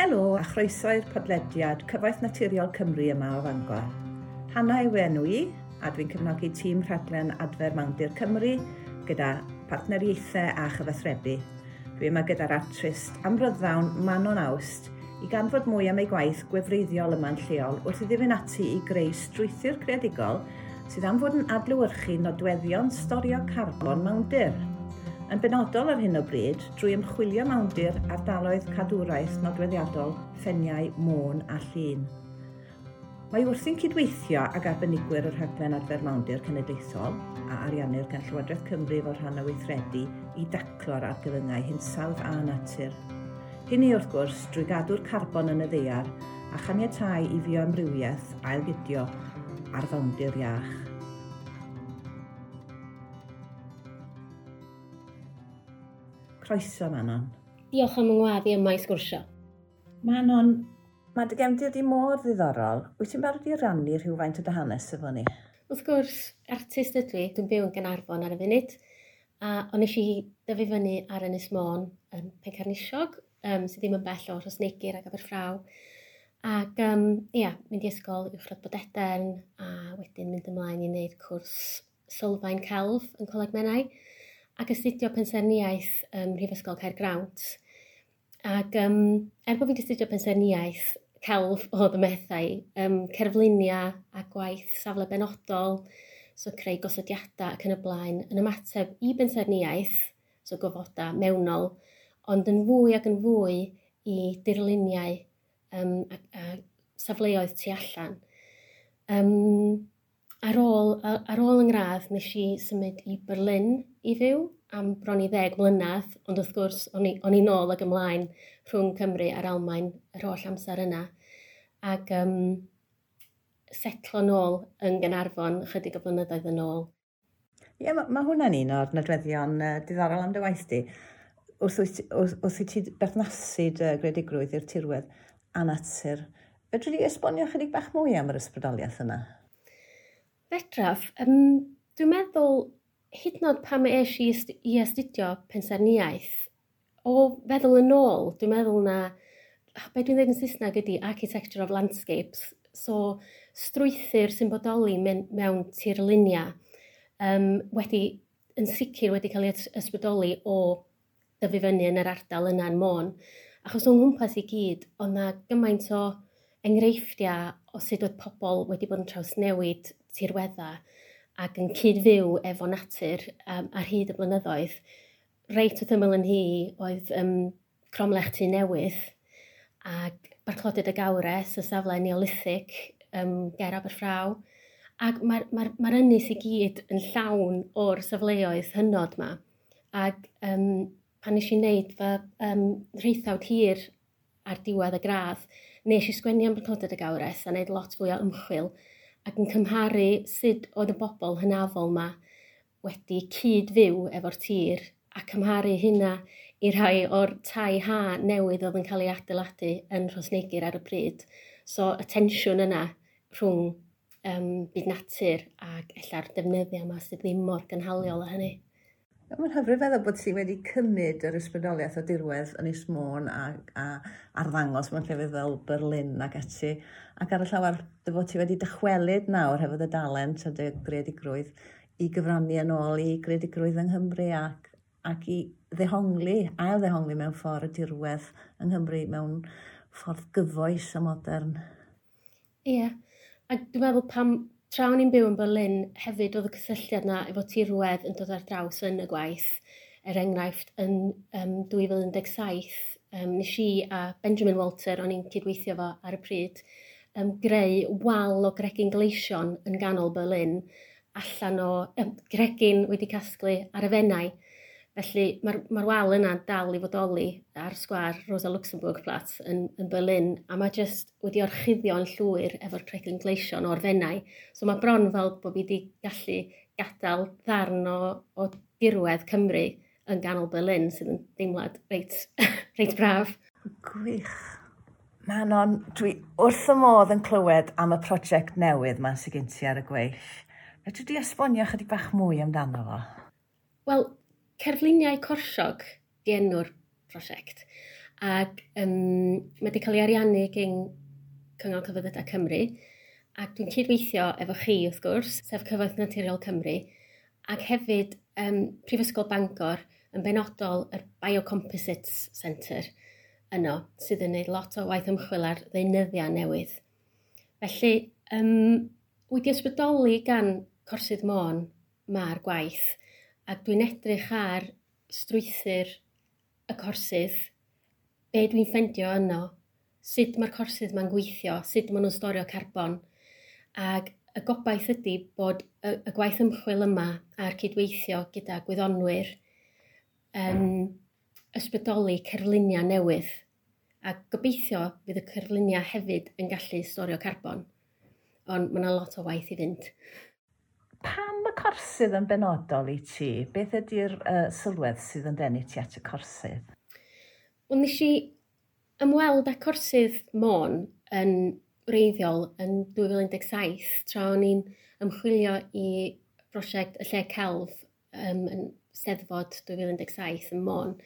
Helo a chroeso i'r podlediad Cyfaith Naturiol Cymru yma o Fangor. Hanna yw e enw i a dwi'n cefnogi tîm rhaglen Adfer Mawndir Cymru gyda partneriaethau a chyfathrebu. Dwi yma gyda'r artist amryddawn Manon Awst i ganfod mwy am ei gwaith gwefreiddiol yma'n lleol wrth iddi fynd ati i greu strwythu'r creadigol sydd am fod yn adlywyrchu nodweddion storio carbon mawdur yn benodol ar hyn o bryd drwy ymchwilio mawdur ardaloedd cadwraeth nodweddiadol ffeniau môn a llun. Mae wrthi'n cydweithio ag arbenigwyr yr rhaglen adfer mawndir cenedlaethol a ariannu'r gan Llywodraeth Cymru fel rhan o weithredu i daclo'r argyfyngau hinsawdd a natur. Hynny wrth gwrs drwy gadw'r carbon yn y ddeiar a chaniatau i fio amrywiaeth ailgydio ar fawndir iach. croeso, Manon. Diolch am yngwad i yma i sgwrsio. Manon, mae dy gemdi ydi mor ddiddorol. Wyt ti'n barod i rannu rhywfaint o dy hanes efo ni? Wrth gwrs, artist ydw i, dwi'n byw yn Gynarfon ar y funud, a ond eisiau i dyfu fyny ar Ynys Môn yn Pencarnisiog, um, sydd ddim yn bell o Rosneigir ac Aberffraw. Ac um, ia, mynd i ysgol uwchradd bodedern a wedyn mynd ymlaen i wneud cwrs sylfaen celf yn Coleg Menai ac astudio pensaerniaeth ym Mhrifysgol Caergrawnt. Ac um, er bod fi'n astudio pensaerniaeth, celf oedd y methau, um, cerflunia a gwaith safle benodol, so creu gosodiadau ac yn y blaen, yn ymateb i bensaerniaeth, so gofoda mewnol, ond yn fwy ac yn fwy i dirluniau um, a, a safleoedd tu allan. Um, ar ôl, ar ôl yng ngradd, nes i symud i Berlin i fyw am bron i ddeg mlynedd, ond wrth gwrs o'n i on i nôl ag ymlaen rhwng Cymru a'r Almain yr holl amser yna. Ac um, setlo nôl yn Gynarfon chydig o blynyddoedd yn ôl. Ie, yeah, mae ma hwnna'n un o'r nodweddion uh, diddorol am dy waith di. Wrth, wrth, wrth, wrth i ti berthnasu dy gredigrwydd i'r tirwedd a natur, fedri di esbonio chydig bach mwy am yr ysbrydoliaeth yna? Fedraff, um, dwi'n meddwl hyd yn oed pam eis i, i astudio pensaerniaeth, o feddwl yn ôl, dwi'n meddwl na, be dwi'n dweud yn Saesneg ydy architecture of landscapes, so strwythyr sy'n bodoli mewn, tirlunia, um, wedi, yn sicr wedi cael ei ysbrydoli o dyfu fyny yn yr ardal yna'n môn. Achos o'n nghwmpas i gyd, ond na gymaint o enghreifftiau o sut oedd pobl wedi bod yn trawsnewid tirweddau ac yn cyd-fyw efo natur um, ar hyd y blynyddoedd, reit wrth ymyl yn hi oedd um, Cromlech Tu Newydd ac Barclodydd y Gawres, y safle neolithic um, ger Aberffraw, ac mae'r ma r, ma, r, ynys i gyd yn llawn o'r safleoedd hynod yma. Ac um, pan nes i wneud fy um, rheithawd hir ar diwedd y gradd, nes i sgwennu am Barclodydd y Gawres a wneud lot fwy o ymchwil ac yn cymharu sut oedd y bobl hynafol yma wedi cyd fyw efo'r tir a cymharu hynna i rhai o'r tai ha newydd oedd yn cael ei adeiladu yn Rhosneigir ar y pryd. So y tensiwn yna rhwng um, byd natur ac ella'r defnyddio yma sydd ddim mor gynhaliol â hynny. Mae'n hyfryd feddwl bod ti wedi cymryd yr ysbrydoliaeth o dirwedd yn is môn a, a arddangos mewn llefydd fel Berlin ac ati. Ac ar y llawer, dy fod ti wedi dychwelyd nawr hefyd y dalent a dy gredigrwydd i gyfrannu yn ôl i gredigrwydd yng Nghymru ac, ac i ddehongli, ail ddehongli mewn ffordd y dirwedd yng Nghymru mewn ffordd gyfoes a modern. Ie, yeah. a dwi'n meddwl pam Tra o'n i'n byw yn Berlin, hefyd oedd y cysylltiad yna efo tirwedd yn dod ar draws yn y gwaith. Er enghraifft, yn um, 2017, um, nes i a Benjamin Walter, o'n i'n cydweithio fo ar y pryd, um, greu wal o gregin gleision yn ganol Berlin, allan o um, gregin wedi casglu ar y fennau. Felly mae'r ma wal yna dal i fodoli ar sgwar Rosa Luxemburg Platz yn, yn Berlin a mae jyst wedi orchuddio'n llwyr efo'r creglin gleision o'r fennau. So mae bron fel bod fi wedi gallu gadael ddarn o, o dirwedd Cymru yn ganol Berlin sydd yn deimlad reit, reit braf. Gwych. Manon, dwi wrth y modd yn clywed am y prosiect newydd ma'n sy'n gynti ar y gweill. Fedri di esbonio chydig bach mwy amdano fo? Wel, Cerfluniau Corsiog di enw'r prosiect. Ac um, mae wedi cael ei ariannu gyn Cyngor Cyfyddydau Cymru. Ac dwi'n cydweithio efo chi, wrth gwrs, sef Cyfoeth Naturiol Cymru. Ac hefyd um, Prifysgol Bangor yn benodol y Biocomposites Centre yno, sydd yn gwneud lot o waith ymchwil ar ddeunyddiau newydd. Felly, um, wedi ysbrydoli gan Corsydd Môn mae'r gwaith a dwi'n edrych ar strwythyr y corsydd, be dwi'n ffendio yno, sut mae'r corsydd ma'n gweithio, sut maen nhw'n storio carbon, ac y gobaith ydy bod y, y gwaith ymchwil yma a'r cydweithio gyda gwyddonwyr yn um, ysbrydoli cerluniau newydd, a gobeithio fydd y cerluniau hefyd yn gallu storio carbon, ond mae yna lot o waith i fynd pam y corsydd yn benodol i ti? Beth ydy'r uh, sylwedd sydd yn denu ti at y corsydd? Wel, nes i ymweld â corsydd môn yn reiddiol yn 2017 tra o'n i'n ymchwilio i brosiect Y Lle Celf um, yn Steddfod 2017 yn Môn.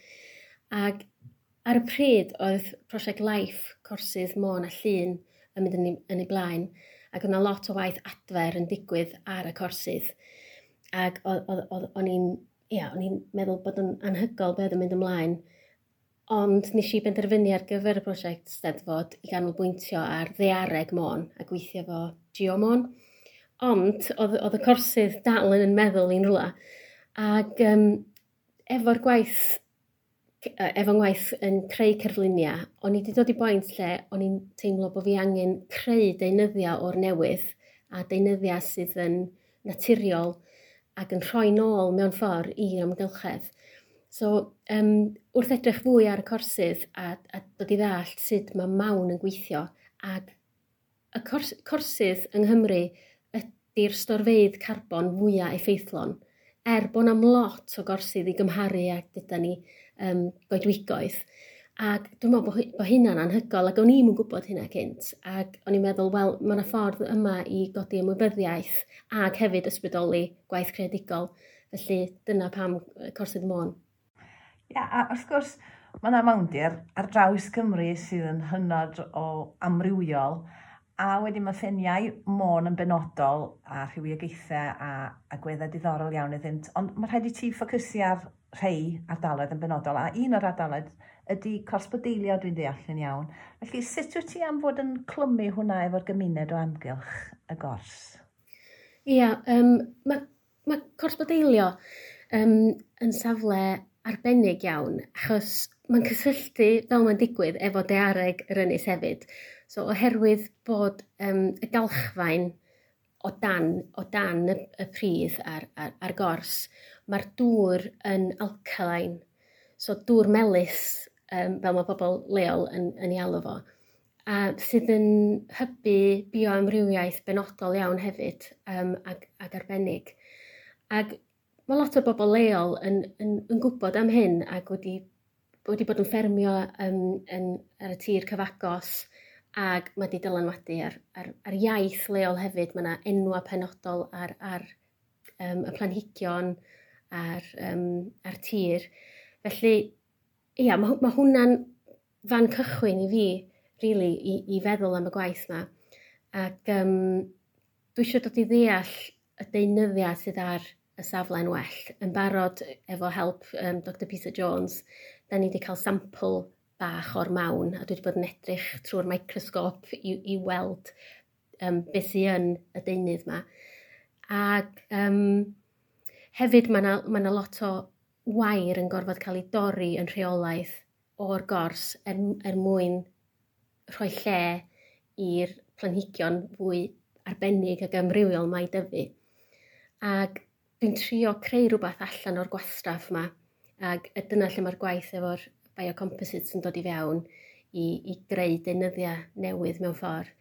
Ac ar y pryd oedd prosiect Life Corsydd Môn a Llun yn mynd yn ei, yn ei blaen ac yna lot o waith adfer yn digwydd ar y corsydd. Ac o'n i'n ia, o'n i'n meddwl bod yn anhygol beth yn mynd ymlaen, ond nes i benderfynu ar gyfer y prosiect steddfod i ganolbwyntio ar ddeareg môn a gweithio fo geomon. Ond oedd y corsydd dal yn yn meddwl i'n rhywle. Ac um, efo'r gwaith efo'n ngwaith yn creu cerfluniau, o'n i wedi dod i boint lle o'n i'n teimlo bod fi angen creu deunyddiau o'r newydd a deunyddiau sydd yn naturiol ac yn rhoi nôl mewn ffordd i'r amgylchedd. So, um, wrth edrych fwy ar y corsydd a, a dod i ddallt sut mae mawn yn gweithio, ac y cors, corsydd yng Nghymru ydy'r storfeidd carbon fwyaf effeithlon, er bod am lot o gorsydd i gymharu ac dyda ni um, goedwigoedd. Ac dwi'n meddwl bod, bod hynna'n anhygol, ac o'n i'n mwyn gwybod hynna cynt. Ac o'n i'n meddwl, wel, mae yna ffordd yma i godi ymwybyddiaeth ac hefyd ysbrydoli gwaith creadigol. Felly dyna pam Corsydd Môn. Ia, yeah, a wrth gwrs, mae yna mawndir ar draws Cymru sydd yn hynod o amrywiol a wedi mae ffiniau môn yn benodol a rhywiageithau a, a gweddau diddorol iawn iddynt, ond mae rhaid i ti ffocysu ar rhai ardaloedd yn benodol, a un o'r ardaloedd ydy corsbodeilio dwi'n deall yn iawn. Felly, sut wyt ti am fod yn clymu hwnna efo'r gymuned o amgylch y gors? Ia, um, mae ma corsbodeilio um, yn safle arbennig iawn, achos mae'n cysylltu fel mae'n digwydd efo deareg yr ynys hefyd. So, oherwydd bod um, y galchfain o dan, o dan y, y pridd a'r, ar, ar gors, mae'r dŵr yn alkaline. So dŵr melus, um, fel mae pobl leol yn, yn ei alw fo. A sydd yn hybu bioamrywiaeth benodol iawn hefyd um, ag, ag arbennig. Ac mae lot o bobl leol yn, yn, yn gwybod am hyn ac wedi, wedi bod yn ffermio um, yn, ar y tir cyfagos ac mae wedi dylanwadu ar, ar, ar iaith leol hefyd. Mae yna enwa penodol ar, ar um, y planhigion, ar, um, ar tir. Felly, ia, mae, mae hwnna'n fan cychwyn i fi, really, i, i feddwl am y gwaith yma. Ac um, dwi eisiau dod i ddeall y deunyddiau sydd ar y safle'n well. Yn barod efo help um, Dr Peter Jones, da ni wedi cael sampl bach o'r mawn, a dwi wedi bod yn edrych trwy'r microsgop i, i weld um, beth sy'n y deunydd yma. Ac um, Hefyd, mae yna ma lot o wair yn gorfod cael ei dorri yn rheolaeth o'r gors er, er mwyn rhoi lle i'r planhigion fwy arbennig ac amrywiol mae dyfu. Ac dwi'n trio creu rhywbeth allan o'r gwastraff yma, ac dyna lle mae'r gwaith efo'r biocomposites yn dod i fewn i, i greu deunyddiau newydd mewn ffordd.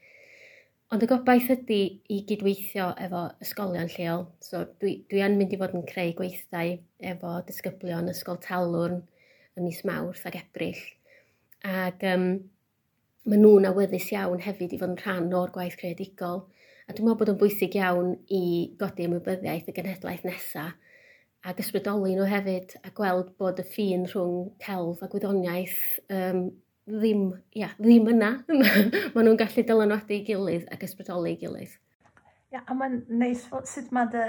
Ond y gobaith ydy i gydweithio efo ysgolion lleol. So, dwi, dwi yn mynd i fod yn creu gweithdau efo disgyblion ysgol talwrn yn mis Mawrth ac Ebrill. Ac um, maen nhw'n awyddus iawn hefyd i fod yn rhan o'r gwaith creadigol. A dwi'n meddwl bod yn bwysig iawn i godi ymwybyddiaeth y genhedlaeth nesaf ac ysbrydoli nhw hefyd a gweld bod y ffin rhwng celf a gwyddoniaeth um, ddim, ia, ddim yna. maen nhw'n gallu dylanwadu i gilydd ac ysbrydoli i gilydd. Ia, a mae'n neis sut mae dy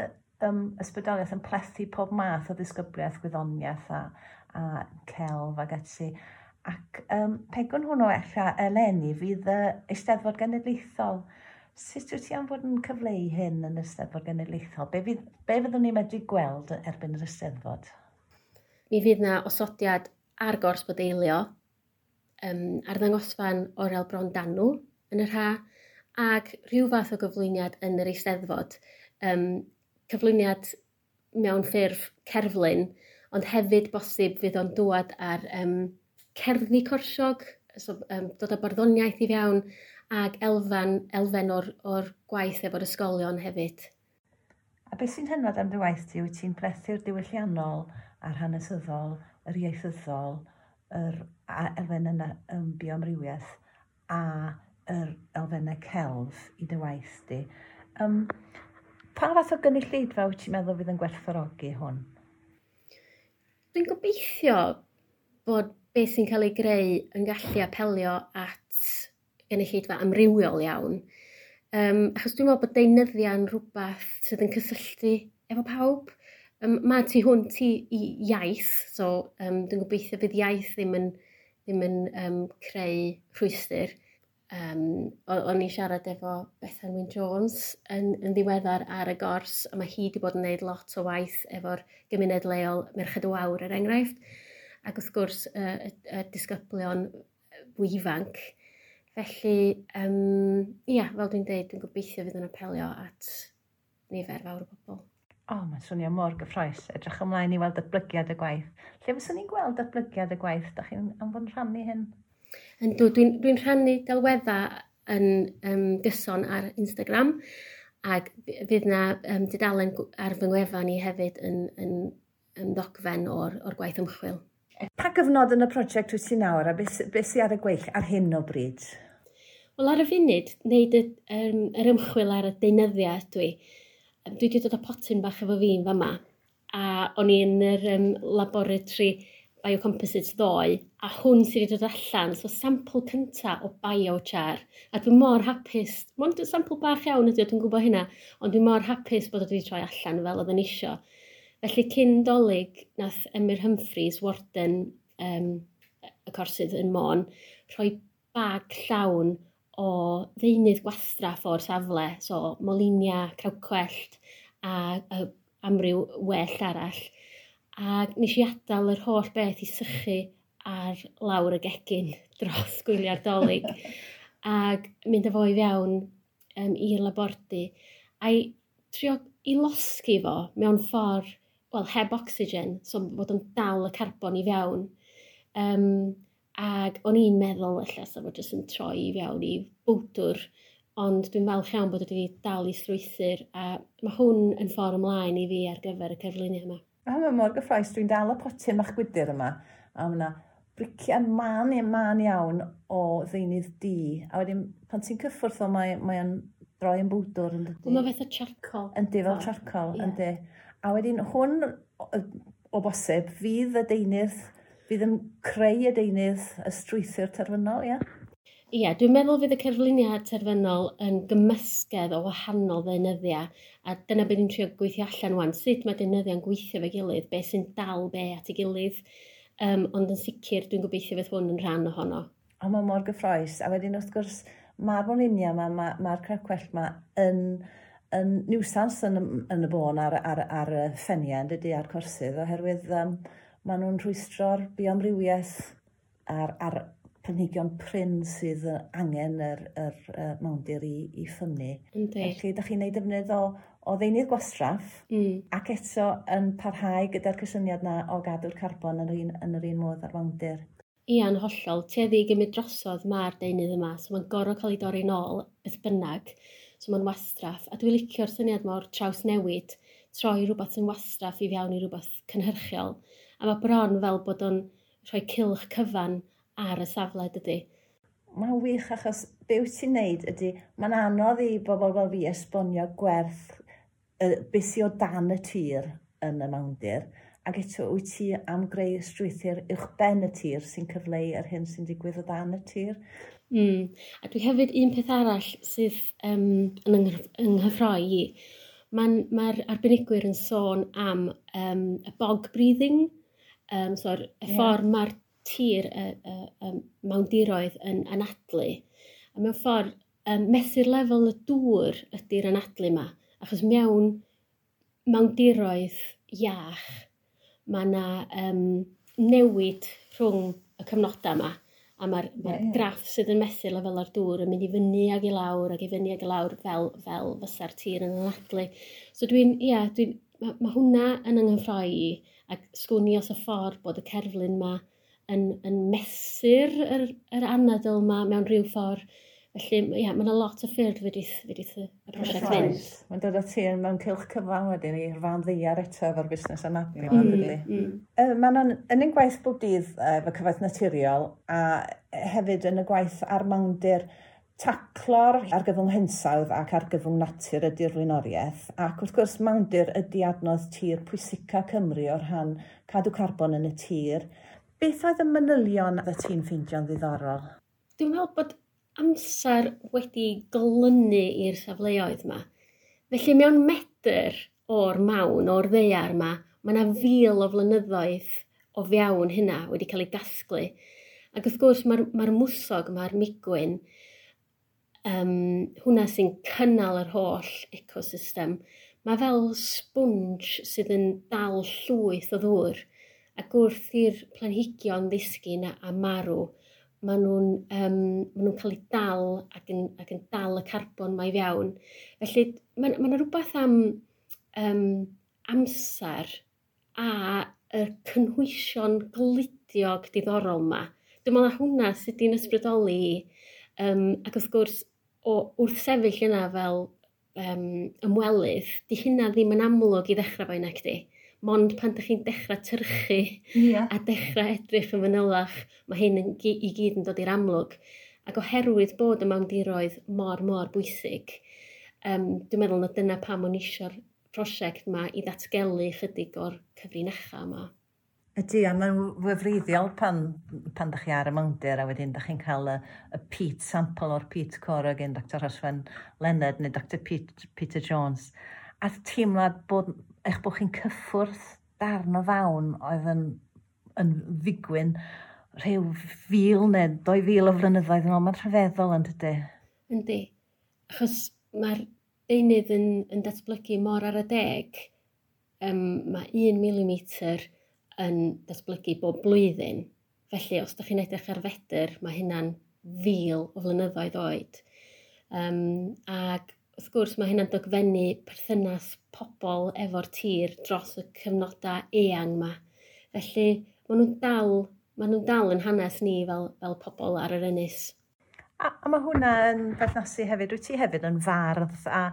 um, ysbrydoliaeth yn plethu pob math o ddisgybliaeth, gwyddoniaeth a, a celf ac ati. Ac um, pegwn hwnnw efallai eleni fydd y Eisteddfod Genedlaethol. Sut wyt ti am fod yn cyfleu hyn yn y Eisteddfod Genedlaethol? Be, fydd, be fyddwn ni'n medru gweld erbyn yr Eisteddfod? Mi fydd na osodiad ar gors bodeilio um, ar ddangosfan o'r Bron Danw yn yr ha, ac rhyw fath o gyflwyniad yn yr eisteddfod. Um, cyflwyniad mewn ffurf cerflun, ond hefyd bosib fydd o'n dŵad ar um, cerddi corsiog, so, um, dod â barddoniaeth i fewn, ac elfen, elfen o'r, or gwaith efo'r ysgolion hefyd. A beth sy'n hynod am dy waith ti? Wyt ti'n plethu'r diwylliannol a'r hanesyddol, yr ieithyddol, yr elfen yna yn biomrywiaeth a yr elfennau celf i dy waith di. Um, pa fath o gynulleidfa wyt ti'n meddwl fydd yn gwerthfawrogi hwn? Dwi'n gobeithio bod beth sy'n cael ei greu yn gallu apelio at gynulleidfa amrywiol iawn. Um, achos dwi'n meddwl bod deunyddia yn rhywbeth sydd yn cysylltu efo pawb. Um, mae ti hwn ti i iaith, so um, dwi'n gobeithio bydd iaith ddim yn, ddim yn um, creu rhwystyr. Um, o'n i siarad efo Bethan Wyn Jones yn, yn ddiweddar ar y gors, a mae hi wedi bod yn gwneud lot o waith efo'r gymuned leol Merched o Awr, er enghraifft, ac wrth gwrs y, y, y disgyblion fwy ifanc. Felly, um, ia, fel dwi'n dweud, dwi'n gobeithio fydd yn apelio at nifer fawr o bobl. O, oh, mae'n swnio mor gyffroes. Edrych ymlaen i weld datblygiad y gwaith. Lle fyswn ni'n gweld datblygiad y gwaith? Da chi'n anfon rhannu hyn? Yndw, Dwi'n dwi, rhannu delweddau yn um, gyson ar Instagram ac fydd yna um, didalen ar fy ngwefan ni hefyd yn, yn, yn ddogfen o'r, or gwaith ymchwil. Pa gyfnod yn y prosiect wyt ti'n nawr a beth, be sy'n ar y gweill ar hyn o bryd? Wel ar y funud, wneud y, um, yr ymchwil ar y deunyddiau dwi dwi wedi dod o potyn bach efo fi'n yn fama, a o'n i yn yr um, laboratory biocomposites ddoe, a hwn sydd wedi dod allan, so sampl cynta o biochar. A dwi'n mor hapus, mae'n sampl bach iawn ydy, dwi'n gwybod hynna, ond dwi'n mor hapus bod wedi troi allan fel oedden isio. Felly cyn dolyg, nath Emyr Humphreys, warden um, y corsydd yn Môn, rhoi bag llawn o ddeunydd gwastraff o'r safle, so molinia, crawcwellt a, a amryw well arall. A nes i adael yr holl beth i sychu ar lawr y gegin dros gwyliau'r dolyg ac mynd â fo i fewn um, i'r labordy a'i trio i losgu fo mewn ffordd, wel, heb oxygen, so bod yn dal y carbon i fewn. Um, Ac o'n i'n meddwl ella sa fo jyst yn troi i fewn i bwdwr, ond dwi'n falch iawn bod wedi dal i strwythyr a mae hwn yn ffordd ymlaen i fi ar gyfer y cyflwyniad yma. A mae mor gyffroes, dwi'n dal y potyn ma'ch gwydr yma a mae yna briciau man i'n man iawn o ddeunydd di. A wedyn, pan ti'n cyffwrth o, mae o'n droi yn bwdwr yn dydy. Mae fatha charcoal. Yndi, fel charcoal, yeah. yndi. A wedyn hwn, o, o bosib, fydd y deunydd fydd yn creu y deunydd y strwythyr terfynol, ia? Ie, dwi'n meddwl fydd y cerfluniau terfynol yn gymysgedd o wahanol ddeunyddiau, a dyna beth ni'n trio gweithio allan wan, sut mae deunyddiau'n gweithio fe gilydd, beth sy'n dal be at ei gilydd, um, ond yn sicr dwi'n gobeithio fydd hwn yn rhan ohono. A mae mor gyffroes, a wedyn wrth gwrs, mae'r boninia yma, mae'r ma, ma cracwell yma yn, yn niwsans yn, yn y bôn ar, ar, ar y ffeniau, yn dydy, ar corsydd, oherwydd um, maen nhw'n rhwystro'r biomrywiaeth a'r, ar planhigion pryn sydd angen yr, yr, yr mawndir i, i ffynnu. Felly, da chi'n neud defnydd o, o ddeunydd gwastraff mm. ac eto yn parhau gyda'r cysyniad na o gadw'r carbon yn yr un, yn yr un modd ar mawndir. Ia'n hollol, tueddi i gymryd drosodd mae'r deunydd yma, so mae'n gorau cael ei dorri nôl beth bynnag, so mae'n wastraff, a dwi'n licio'r syniad mor traws newid, troi rhywbeth yn wastraff i fewn i rhywbeth cynhyrchiol a mae bron fel bod o'n rhoi cilch cyfan ar y safle dydy. Mae'n wych achos be wyt ti'n neud ydy, mae'n anodd i bobl fel fi esbonio gwerth y, beth sy'n o dan y tir yn y mawndir, ac eto wyt ti am greu strwythyr uwchben y tir sy'n cyfleu yr hyn sy'n digwydd o dan y tir. Mm. A dwi hefyd un peth arall sydd um, yn ynghyffroi i. Mae'r ma arbenigwyr yn sôn am um, y bog breathing, um, so'r y yeah. ffordd mae'r tir y, y, y, y mawndiroedd yn anadlu. A mewn ffordd, um, methu'r lefel y dŵr ydy'r anadlu yma. Achos mewn mawndiroedd iach, mae yna um, newid rhwng y cyfnodau yma. A mae'r ma yeah. graff sydd yn methu lefel ar dŵr yn mynd i fyny ag i lawr ac i fyny ag i lawr fel, fel fysa'r tir yn anadlu. So dwi'n, ia, yeah, dwi, mae ma hwnna yn yng nghyffroi i ac sgwni os y ffordd bod y cerflun yma yn, yn mesur yr, yr anadl yma mewn rhyw ffordd. Felly, ia, mae'n yna lot o ffyrdd fydith, fydith y prosiect fynd. Mae'n dod o ti yn mewn cilch cyfan wedyn i'r fan ddiar eto efo'r busnes anadlu. Mm, mm. Uh, Mae'n yn ein gwaith bob dydd efo cyfaith naturiol a hefyd yn y gwaith ar mawndir taclo'r argyfwng hensawdd ac argyfwng natur y flaenoriaeth ac wrth gwrs mawndir ydy adnodd tir pwysica Cymru o'r rhan cadw carbon yn y tir. Beth oedd y manylion y ti'n ffeindio'n ddiddorol? Dwi'n meddwl bod amser wedi golynu i'r safleoedd yma. Felly mewn medr o'r mawn, o'r ddeiar yma, mae yna fil o flynyddoedd o fiawn hynna wedi cael ei gasglu. Ac wrth gwrs mae'r mae mwsog, mae'r migwyn, um, hwnna sy'n cynnal yr holl ecosystem, mae fel sponge sydd yn dal llwyth o ddŵr. Ac wrth i'r planhigion ddisgyn a, a marw, maen nhw'n um, ma nhw cael eu dal ac yn, ac yn dal y carbon mae fewn. Felly mae yna rhywbeth am um, amser a y cynhwysion gludiog diddorol yma. Dwi'n meddwl hwnna sydd wedi'n ysbrydoli um, ac wrth gwrs o wrth sefyll yna fel um, ymwelydd, di hynna ddim yn amlwg i ddechrau fo yna di. Mond pan ydych chi'n dechrau tyrchu yeah. a dechrau edrych yn fanylach, mae hyn yn, i gyd yn dod i'r amlwg. Ac oherwydd bod y mawmdiroedd mor, mor bwysig, um, dwi'n meddwl na dyna pam o'n eisiau'r prosiect yma i ddatgelu chydig o'r cyfrinachau yma. Ydy, a mae'n wyfriddiol pan, pan ddech chi ar y mawnder a wedyn ddech chi'n cael y, y peat sample o'r peat cor gen Dr Roswen Leonard neu Dr Pete, Peter Jones. A teimlad bod eich bod chi'n cyffwrdd darn o fawn oedd yn, yn ddigwyn rhyw fil neu doi fil o flynyddoedd yn ôl. Mae'n rhyfeddol yn dydy. Yndi. Achos mae'r deunydd yn, yn datblygu mor ar y deg. Um, mae 1 mm yn datblygu bob blwyddyn. Felly, os ydych chi'n edrych ar fedr, mae hynna'n fil o flynyddoedd oed. Um, ac wrth gwrs, mae hynna'n dogfennu perthynas pobl efo'r tir dros y cyfnodau eang yma. Felly, maen nhw'n dal, maen nhw dal yn hanes ni fel, fel pobl ar yr ynys. A, a mae hwnna yn berthnasu hefyd, wyt ti hefyd yn fardd a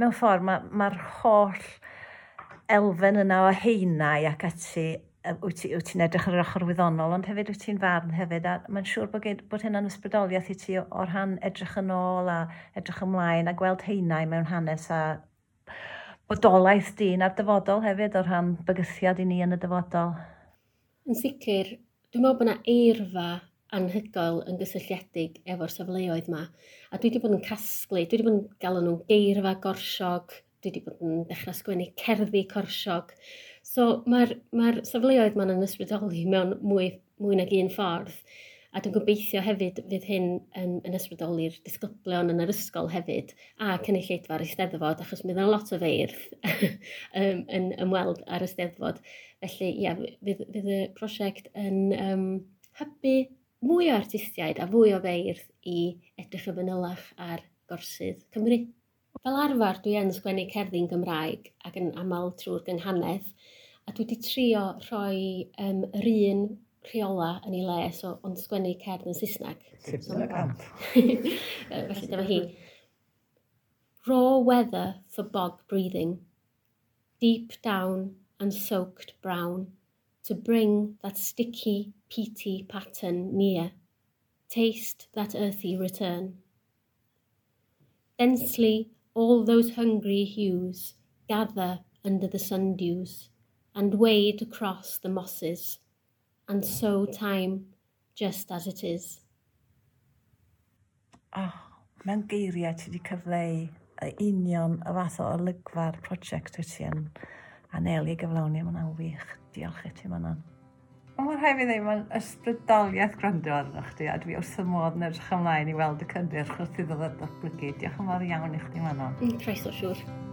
mewn ffordd mae'r ma, ma holl elfen yna o heinau ac ati wyt ti'n ti, edrych ar yr ochr wyddonol, ond hefyd wyt ti'n farn hefyd, a mae'n siŵr bod, bod hynna'n ysbrydoliaeth i ti o'r rhan edrych yn ôl a edrych ymlaen a gweld heinau mewn hanes a bodolaeth dyn a'r dyfodol hefyd o'r rhan bygythiad i ni yn y dyfodol. Yn sicr, dwi'n meddwl bod yna eirfa anhygoel yn gysylltiedig efo'r safleoedd yma. A dwi wedi bod yn casglu, dwi wedi bod yn gael nhw'n geirfa gorsiog, dwi wedi bod yn dechrau sgwennu cerddi corsiog. So mae'r mae, safleoedd ma'n yn ysbrydoli mewn mwy, mwy nag un ffordd. A dwi'n gobeithio hefyd fydd hyn yn, yn ysbrydoli'r disgyblion yn yr ysgol hefyd a cynulleidfa'r Eisteddfod, achos mi ddyn lot o feirdd um, yn ymweld ar Eisteddfod. Felly, ia, fydd, fydd y prosiect yn um, hybu mwy o artistiaid a fwy o feirdd i edrych y fanylach ar gorsydd Cymru. Fel arfer, dwi yn sgwennu cerddi'n Gymraeg ac yn aml trwy'r gynghanedd, a dwi wedi trio rhoi um, yr un rheola yn ei le, so ond sgwennu cerdd yn Saesneg. Saesneg. felly dyma hi. Raw weather for bog breathing, deep down and soaked brown, to bring that sticky, peaty pattern near, taste that earthy return. Densely, all those hungry hues gather under the sundews and wade across the mosses, and so time just as it is. Oh, mewn geiriau ti wedi cyfleu y union y fath o olygfa'r prosiect wyt ti yn anelu gyflawni. Mae'n wych. Diolch i ti, Manon. Mae'n rhaid fi ddim yn ysbrydoliaeth gwrando arno chdi, a dwi wrth y modd yn edrych ymlaen i weld y cynnyrch wrth iddo ddod ddatblygu. Diolch yn fawr iawn i chdi, Manon. Mm, Croeso siŵr. Sure.